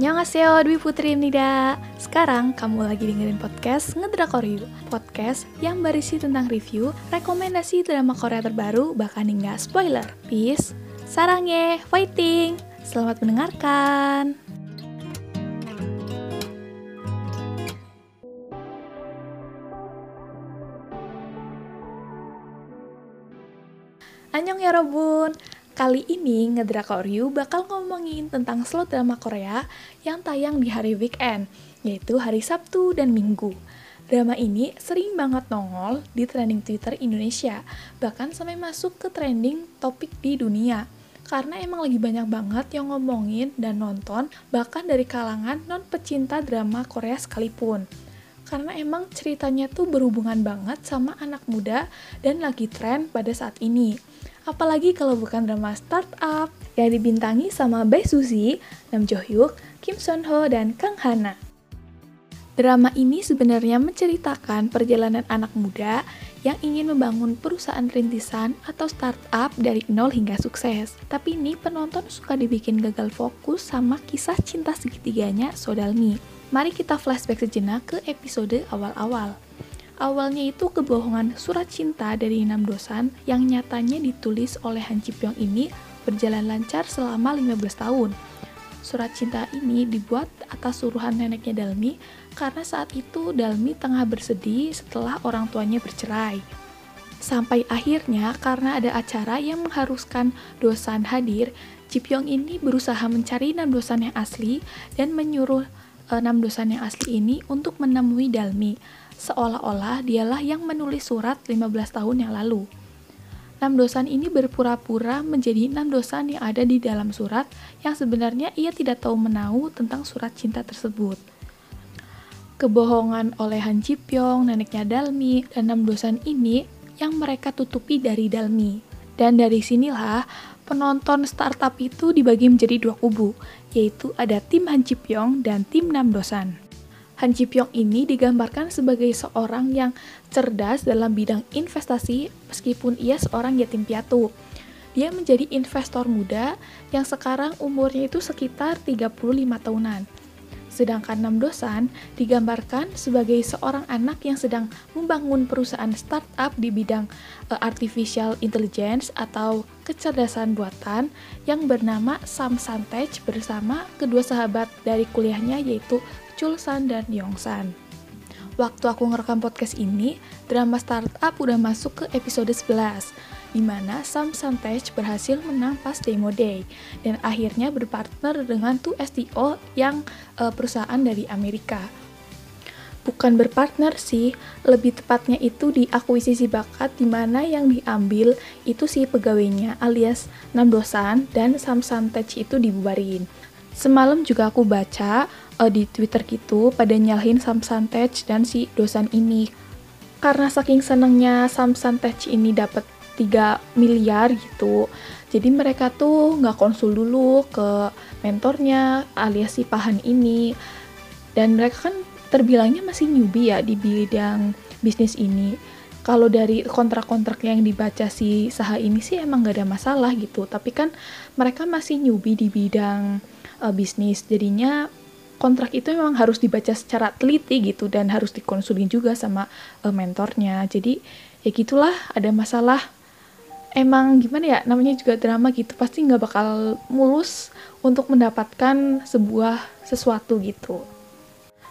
Annyeonghaseyo, Dwi Putri Nida. Sekarang kamu lagi dengerin podcast Ngedrakor You Podcast yang berisi tentang review, rekomendasi drama Korea terbaru, bahkan hingga spoiler. Peace, sarangye, fighting. Selamat mendengarkan. Annyeong ya Robun Kali ini Ngedrakor You bakal ngomongin tentang slot drama Korea yang tayang di hari weekend, yaitu hari Sabtu dan Minggu. Drama ini sering banget nongol di trending Twitter Indonesia, bahkan sampai masuk ke trending topik di dunia. Karena emang lagi banyak banget yang ngomongin dan nonton, bahkan dari kalangan non pecinta drama Korea sekalipun karena emang ceritanya tuh berhubungan banget sama anak muda dan lagi tren pada saat ini. Apalagi kalau bukan drama startup yang dibintangi sama Bae Suzy, Nam Jo Hyuk, Kim Son Ho, dan Kang Hana. Drama ini sebenarnya menceritakan perjalanan anak muda yang ingin membangun perusahaan rintisan atau startup dari nol hingga sukses. Tapi ini penonton suka dibikin gagal fokus sama kisah cinta segitiganya Sodalmi. Mari kita flashback sejenak ke episode awal-awal. Awalnya itu kebohongan surat cinta dari enam dosan yang nyatanya ditulis oleh Han Ji Pyong ini berjalan lancar selama 15 tahun. Surat cinta ini dibuat atas suruhan neneknya Dalmi karena saat itu Dalmi tengah bersedih setelah orang tuanya bercerai. Sampai akhirnya karena ada acara yang mengharuskan dosan hadir, Ji Pyong ini berusaha mencari enam dosan yang asli dan menyuruh enam dosan yang asli ini untuk menemui Dalmi seolah-olah dialah yang menulis surat 15 tahun yang lalu. Enam dosan ini berpura-pura menjadi enam dosan yang ada di dalam surat yang sebenarnya ia tidak tahu menahu tentang surat cinta tersebut. Kebohongan oleh Han Ji Pyong, neneknya Dalmi, dan enam dosan ini yang mereka tutupi dari Dalmi. Dan dari sinilah penonton startup itu dibagi menjadi dua kubu, yaitu ada tim Han Ji Pyong dan tim Nam Dosan. Han Ji Pyong ini digambarkan sebagai seorang yang cerdas dalam bidang investasi meskipun ia seorang yatim piatu. Dia menjadi investor muda yang sekarang umurnya itu sekitar 35 tahunan. Sedangkan Nam Dosan digambarkan sebagai seorang anak yang sedang membangun perusahaan startup di bidang uh, artificial intelligence atau kecerdasan buatan yang bernama Sam Santech bersama kedua sahabat dari kuliahnya yaitu Chulsan dan Yongsan. Waktu aku ngerekam podcast ini, drama startup udah masuk ke episode 11, di mana Sam Santech berhasil menang pas Demo Day, dan akhirnya berpartner dengan 2STO yang uh, perusahaan dari Amerika. Bukan berpartner sih, lebih tepatnya itu di akuisisi bakat di mana yang diambil itu si pegawainya alias Nam Dosan dan Sam Santech itu dibubarin. Semalam juga aku baca uh, di Twitter gitu pada nyalahin Sam Santech dan si dosan ini. Karena saking senengnya Sam Santech ini dapat 3 miliar gitu. Jadi mereka tuh nggak konsul dulu ke mentornya alias si Pahan ini. Dan mereka kan terbilangnya masih newbie ya di bidang bisnis ini. Kalau dari kontrak-kontrak yang dibaca si Saha ini sih emang gak ada masalah gitu. Tapi kan mereka masih newbie di bidang uh, bisnis. Jadinya kontrak itu memang harus dibaca secara teliti gitu dan harus dikonsulin juga sama uh, mentornya. Jadi ya gitulah ada masalah. Emang gimana ya namanya juga drama gitu pasti nggak bakal mulus untuk mendapatkan sebuah sesuatu gitu.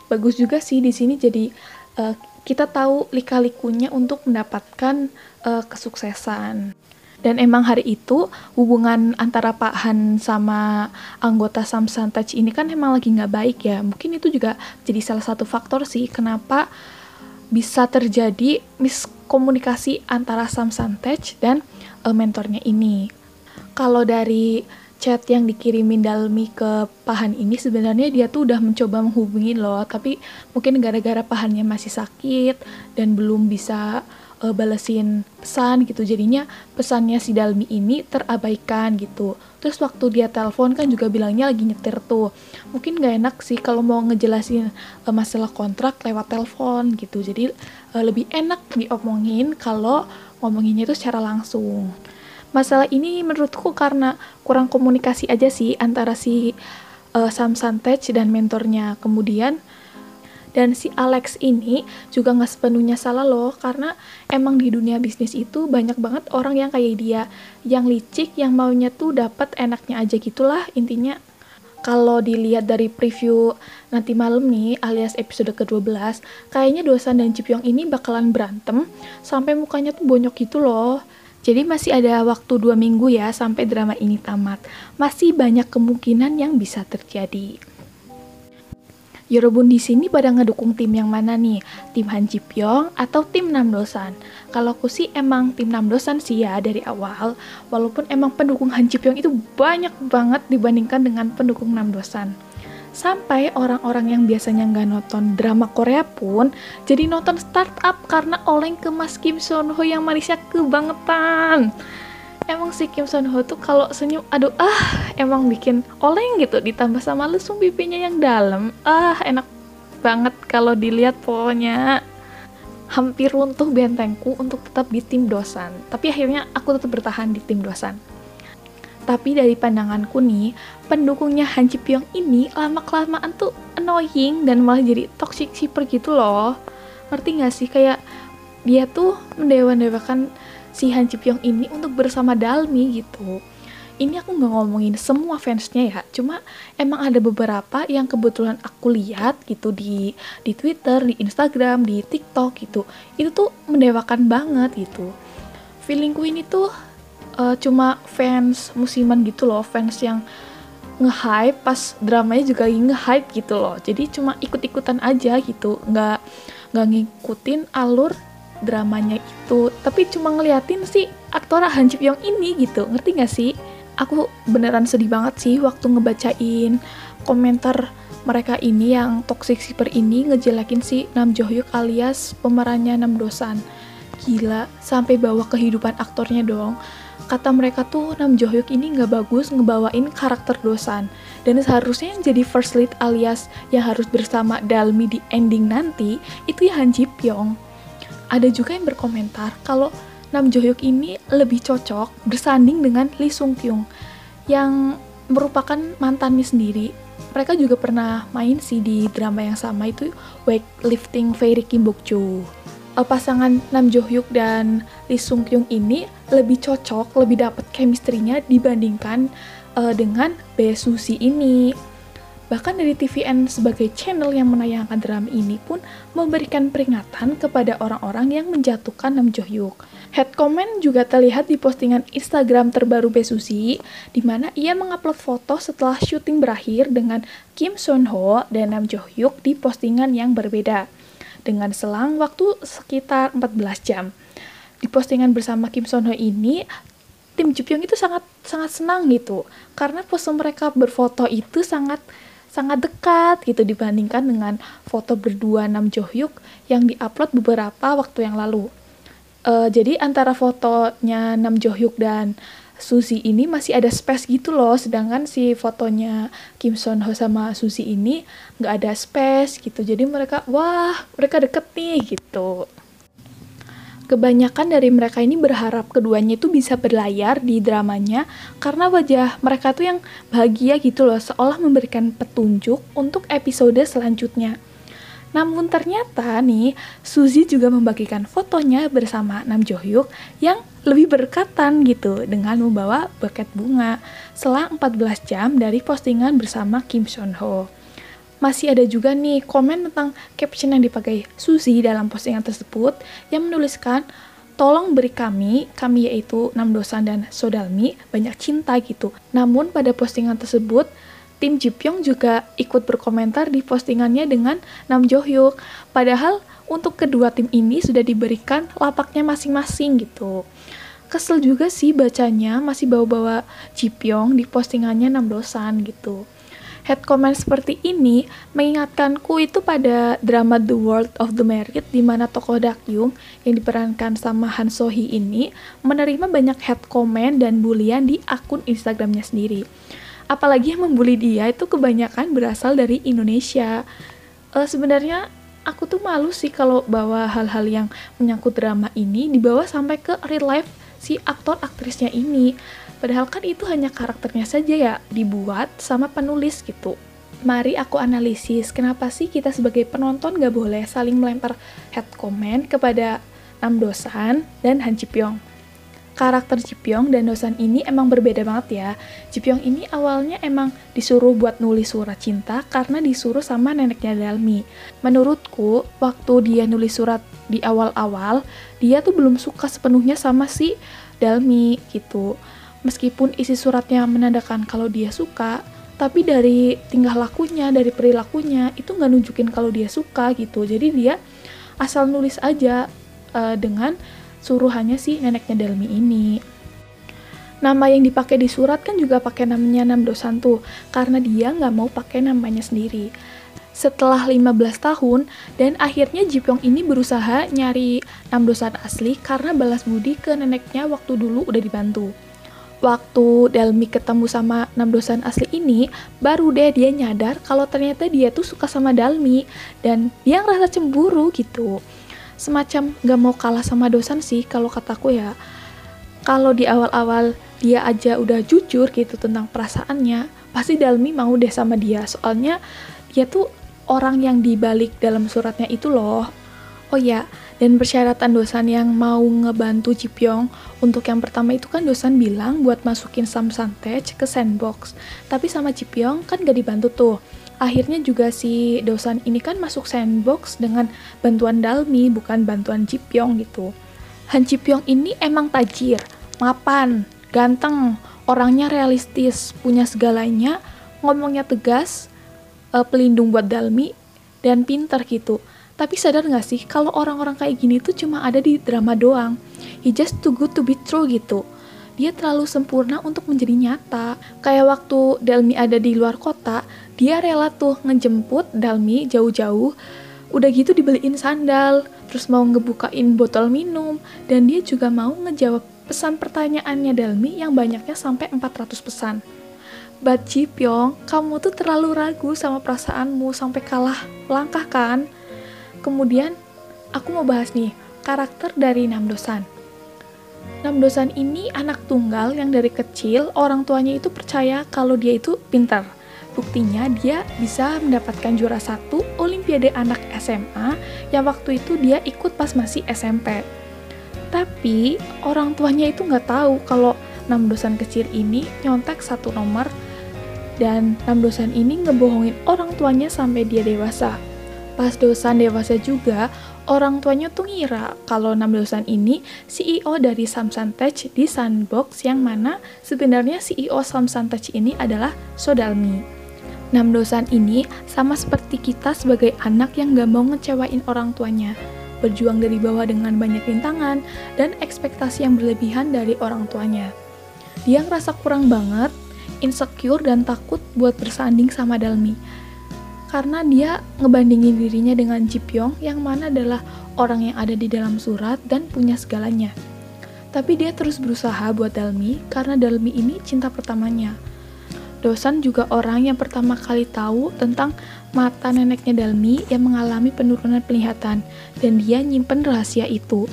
Bagus juga sih di sini jadi uh, kita tahu lika-likunya untuk mendapatkan uh, kesuksesan dan emang hari itu hubungan antara Pak Han sama anggota Samsung Touch ini kan emang lagi nggak baik ya. Mungkin itu juga jadi salah satu faktor sih kenapa bisa terjadi miskomunikasi antara Samsung Touch dan uh, mentornya ini. Kalau dari chat yang dikirimin Dalmi ke Pahan ini sebenarnya dia tuh udah mencoba menghubungi loh, tapi mungkin gara-gara Pahannya masih sakit dan belum bisa uh, balesin pesan gitu. Jadinya pesannya si Dalmi ini terabaikan gitu. Terus waktu dia telepon kan juga bilangnya lagi nyetir tuh. Mungkin gak enak sih kalau mau ngejelasin uh, masalah kontrak lewat telepon gitu. Jadi uh, lebih enak diomongin kalau ngomonginnya itu secara langsung. Masalah ini menurutku karena kurang komunikasi aja sih antara si uh, Sam Santech dan mentornya. Kemudian dan si Alex ini juga nggak sepenuhnya salah loh, karena emang di dunia bisnis itu banyak banget orang yang kayak dia, yang licik, yang maunya tuh dapat enaknya aja gitulah intinya. Kalau dilihat dari preview nanti malam nih, alias episode ke-12, kayaknya Dosan dan Jipyong ini bakalan berantem sampai mukanya tuh bonyok gitu loh. Jadi masih ada waktu dua minggu ya sampai drama ini tamat. Masih banyak kemungkinan yang bisa terjadi. Yorobun di sini pada ngedukung tim yang mana nih? Tim Han Ji Pyong atau tim Nam Dosan? Kalau aku sih emang tim Nam Dosan sih ya dari awal, walaupun emang pendukung Han Ji Pyong itu banyak banget dibandingkan dengan pendukung Nam Dosan. Sampai orang-orang yang biasanya nggak nonton drama Korea pun jadi nonton startup karena oleng ke Mas Kim Son Ho yang manisnya kebangetan emang si Kim Son Ho tuh kalau senyum aduh ah emang bikin oleng gitu. Ditambah sama lesung pipinya yang dalam. Ah enak banget kalau dilihat pokoknya. Hampir runtuh bentengku untuk tetap di tim dosan. Tapi akhirnya aku tetap bertahan di tim dosan. Tapi dari pandanganku nih pendukungnya Han Ji Pyong ini lama kelamaan tuh annoying dan malah jadi toxic shipper gitu loh. Ngerti gak sih? Kayak dia tuh mendewa-dewakan si Han Ji Pyong ini untuk bersama Dalmi gitu. Ini aku nggak ngomongin semua fansnya ya cuma emang ada beberapa yang kebetulan aku lihat gitu di di Twitter di Instagram di TikTok gitu. Itu tuh mendewakan banget gitu. Feelingku ini tuh uh, cuma fans musiman gitu loh fans yang nge-hype pas dramanya juga lagi nge-hype gitu loh. Jadi cuma ikut-ikutan aja gitu nggak nggak ngikutin alur dramanya itu tapi cuma ngeliatin sih aktor Han Ji Pyong ini gitu ngerti gak sih? Aku beneran sedih banget sih waktu ngebacain komentar mereka ini yang toxic shipper ini ngejelekin si Nam Jo Hyuk alias pemerannya Nam Dosan. Gila sampai bawa kehidupan aktornya dong. Kata mereka tuh Nam Jo Hyuk ini nggak bagus ngebawain karakter Dosan. Dan seharusnya yang jadi first lead alias yang harus bersama Dalmi di ending nanti itu ya Han Ji Pyong ada juga yang berkomentar kalau Nam Jo Hyuk ini lebih cocok bersanding dengan Lee Sung Kyung yang merupakan mantannya sendiri. Mereka juga pernah main sih di drama yang sama itu Weightlifting Fairy Kim Bok Joo. Eh, pasangan Nam Jo Hyuk dan Lee Sung Kyung ini lebih cocok, lebih dapat chemistry-nya dibandingkan uh, dengan Bae Susi ini. Bahkan dari TVN sebagai channel yang menayangkan drama ini pun memberikan peringatan kepada orang-orang yang menjatuhkan Nam Jo Hyuk. Head comment juga terlihat di postingan Instagram terbaru Besusi, di mana ia mengupload foto setelah syuting berakhir dengan Kim Son Ho dan Nam Jo Hyuk di postingan yang berbeda, dengan selang waktu sekitar 14 jam. Di postingan bersama Kim Son Ho ini, tim Jupyong itu sangat sangat senang gitu, karena pose mereka berfoto itu sangat sangat dekat gitu dibandingkan dengan foto berdua Nam Jo Hyuk yang diupload beberapa waktu yang lalu. Uh, jadi antara fotonya Nam Jo Hyuk dan Suzy ini masih ada space gitu loh, sedangkan si fotonya Kim Son Ho sama Suzy ini nggak ada space gitu. Jadi mereka wah mereka deket nih gitu kebanyakan dari mereka ini berharap keduanya itu bisa berlayar di dramanya karena wajah mereka tuh yang bahagia gitu loh, seolah memberikan petunjuk untuk episode selanjutnya. Namun ternyata nih, Suzy juga membagikan fotonya bersama Nam Jo Hyuk yang lebih berkatan gitu dengan membawa buket bunga selang 14 jam dari postingan bersama Kim Son Ho masih ada juga nih komen tentang caption yang dipakai Suzy dalam postingan tersebut yang menuliskan tolong beri kami, kami yaitu Nam Dosan dan Sodalmi, banyak cinta gitu. Namun pada postingan tersebut, tim Jipyong juga ikut berkomentar di postingannya dengan Nam Jo Hyuk. Padahal untuk kedua tim ini sudah diberikan lapaknya masing-masing gitu. Kesel juga sih bacanya masih bawa-bawa Jipyong di postingannya Nam Dosan gitu. Head comment seperti ini mengingatkanku itu pada drama The World of the Married di mana tokoh Dakyung yang diperankan sama Han So Hee ini menerima banyak head comment dan bulian di akun Instagramnya sendiri. Apalagi yang membuli dia itu kebanyakan berasal dari Indonesia. Uh, sebenarnya aku tuh malu sih kalau bawa hal-hal yang menyangkut drama ini dibawa sampai ke real life si aktor aktrisnya ini Padahal kan itu hanya karakternya saja ya dibuat sama penulis gitu. mari aku analisis kenapa sih kita sebagai penonton gak boleh saling melempar head comment kepada Nam Dosan dan Han Ji Pyong karakter Jipyong dan dosan ini emang berbeda banget ya. Jipyong ini awalnya emang disuruh buat nulis surat cinta karena disuruh sama neneknya Dalmi. Menurutku, waktu dia nulis surat di awal-awal, dia tuh belum suka sepenuhnya sama si Dalmi gitu. Meskipun isi suratnya menandakan kalau dia suka, tapi dari tingkah lakunya, dari perilakunya, itu nggak nunjukin kalau dia suka gitu. Jadi dia asal nulis aja uh, dengan suruhannya si neneknya Dalmi ini. Nama yang dipakai di surat kan juga pakai namanya Nam Dosan tuh, karena dia nggak mau pakai namanya sendiri. Setelah 15 tahun, dan akhirnya Jipyong ini berusaha nyari Nam Dosan asli karena balas budi ke neneknya waktu dulu udah dibantu. Waktu Dalmi ketemu sama Nam Dosan asli ini, baru deh dia nyadar kalau ternyata dia tuh suka sama Dalmi, dan dia ngerasa cemburu gitu. Semacam gak mau kalah sama dosan sih kalau kataku ya. Kalau di awal-awal dia aja udah jujur gitu tentang perasaannya pasti Dalmi mau deh sama dia. Soalnya dia tuh orang yang dibalik dalam suratnya itu loh. Oh ya dan persyaratan dosan yang mau ngebantu Jipyong untuk yang pertama itu kan dosan bilang buat masukin Sam Santech ke sandbox tapi sama Jipyong kan gak dibantu tuh akhirnya juga si dosan ini kan masuk sandbox dengan bantuan Dalmi bukan bantuan Jipyong gitu. Han Jipyong ini emang tajir, mapan, ganteng, orangnya realistis, punya segalanya, ngomongnya tegas, uh, pelindung buat Dalmi, dan pinter gitu. Tapi sadar gak sih kalau orang-orang kayak gini tuh cuma ada di drama doang. He just too good to be true gitu dia terlalu sempurna untuk menjadi nyata. Kayak waktu Dalmi ada di luar kota, dia rela tuh ngejemput Dalmi jauh-jauh. Udah gitu dibeliin sandal, terus mau ngebukain botol minum, dan dia juga mau ngejawab pesan pertanyaannya Dalmi yang banyaknya sampai 400 pesan. But Ji kamu tuh terlalu ragu sama perasaanmu sampai kalah langkah kan? Kemudian, aku mau bahas nih, karakter dari Nam Dosan. Nam Dosan ini anak tunggal yang dari kecil orang tuanya itu percaya kalau dia itu pintar. Buktinya dia bisa mendapatkan juara satu Olimpiade anak SMA yang waktu itu dia ikut pas masih SMP. Tapi orang tuanya itu nggak tahu kalau Nam Dosan kecil ini nyontek satu nomor dan Nam Dosan ini ngebohongin orang tuanya sampai dia dewasa. Pas Dosan dewasa juga, orang tuanya tuh ngira kalau Nam Dosan ini CEO dari Samsung Tech di Sandbox yang mana sebenarnya CEO Samsung Tech ini adalah Sodalmi. Nam Dosan ini sama seperti kita sebagai anak yang gak mau ngecewain orang tuanya, berjuang dari bawah dengan banyak rintangan dan ekspektasi yang berlebihan dari orang tuanya. Dia ngerasa kurang banget, insecure dan takut buat bersanding sama Dalmi karena dia ngebandingin dirinya dengan Ji Pyong yang mana adalah orang yang ada di dalam surat dan punya segalanya. Tapi dia terus berusaha buat Dalmi karena Dalmi ini cinta pertamanya. Dosan juga orang yang pertama kali tahu tentang mata neneknya Dalmi yang mengalami penurunan penglihatan dan dia nyimpen rahasia itu.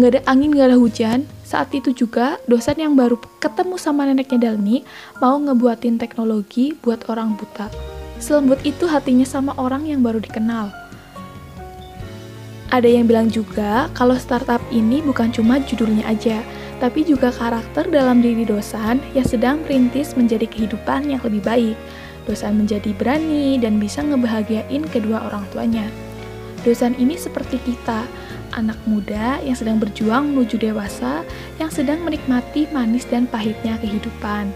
Nggak ada angin, nggak ada hujan, saat itu juga dosen yang baru ketemu sama neneknya Dalmi mau ngebuatin teknologi buat orang buta. Selembut itu hatinya sama orang yang baru dikenal. Ada yang bilang juga kalau startup ini bukan cuma judulnya aja, tapi juga karakter dalam diri dosan yang sedang merintis menjadi kehidupan yang lebih baik. Dosan menjadi berani dan bisa ngebahagiain kedua orang tuanya. Dosan ini seperti kita, anak muda yang sedang berjuang menuju dewasa, yang sedang menikmati manis dan pahitnya kehidupan.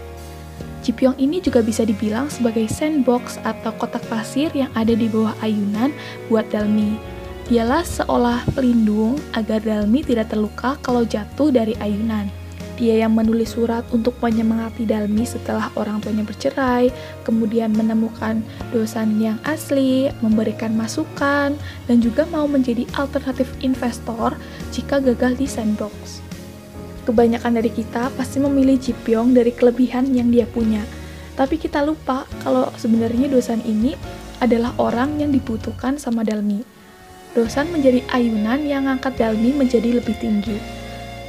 Jipyong ini juga bisa dibilang sebagai sandbox atau kotak pasir yang ada di bawah ayunan buat Dalmi. Dialah seolah pelindung agar Dalmi tidak terluka kalau jatuh dari ayunan. Dia yang menulis surat untuk menyemangati Dalmi setelah orang tuanya bercerai, kemudian menemukan dosan yang asli, memberikan masukan, dan juga mau menjadi alternatif investor jika gagal di sandbox kebanyakan dari kita pasti memilih Jipyong dari kelebihan yang dia punya. Tapi kita lupa kalau sebenarnya Dosan ini adalah orang yang dibutuhkan sama Dalmi. Dosan menjadi ayunan yang ngangkat Dalmi menjadi lebih tinggi.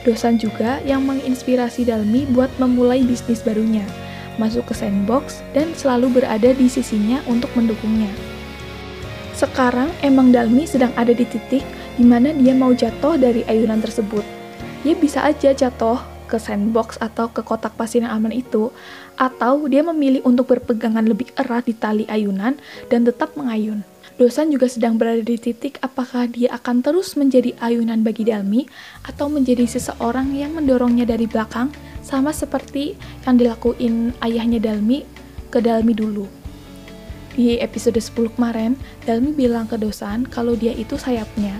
Dosan juga yang menginspirasi Dalmi buat memulai bisnis barunya. masuk ke sandbox, dan selalu berada di sisinya untuk mendukungnya. Sekarang emang Dalmi sedang ada di titik di mana dia mau jatuh dari ayunan tersebut. Dia bisa aja jatuh ke sandbox atau ke kotak pasir yang aman itu, atau dia memilih untuk berpegangan lebih erat di tali ayunan dan tetap mengayun. Dosan juga sedang berada di titik apakah dia akan terus menjadi ayunan bagi Dalmi atau menjadi seseorang yang mendorongnya dari belakang sama seperti yang dilakuin ayahnya Dalmi ke Dalmi dulu. Di episode 10 kemarin, Dalmi bilang ke Dosan kalau dia itu sayapnya.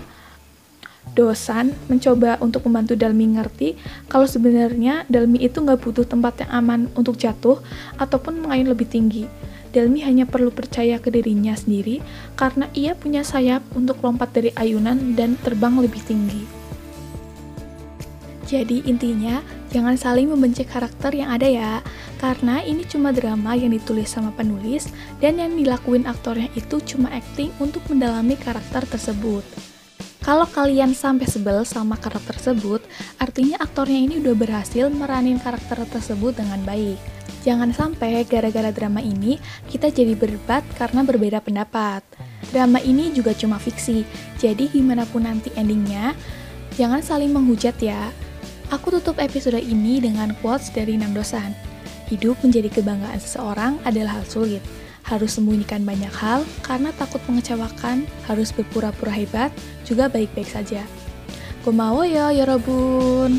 Dosan mencoba untuk membantu Dalmi ngerti kalau sebenarnya Dalmi itu nggak butuh tempat yang aman untuk jatuh ataupun mengayun lebih tinggi Delmi hanya perlu percaya ke dirinya sendiri karena ia punya sayap untuk lompat dari ayunan dan terbang lebih tinggi. Jadi intinya, jangan saling membenci karakter yang ada ya, karena ini cuma drama yang ditulis sama penulis dan yang dilakuin aktornya itu cuma acting untuk mendalami karakter tersebut. Kalau kalian sampai sebel sama karakter tersebut, artinya aktornya ini udah berhasil meranin karakter tersebut dengan baik. Jangan sampai gara-gara drama ini kita jadi berdebat karena berbeda pendapat. Drama ini juga cuma fiksi, jadi gimana pun nanti endingnya, jangan saling menghujat ya. Aku tutup episode ini dengan quotes dari Nam Dosan. Hidup menjadi kebanggaan seseorang adalah hal sulit. Harus sembunyikan banyak hal karena takut mengecewakan, harus berpura-pura hebat, juga baik-baik saja. Gomawo ya, yorobun.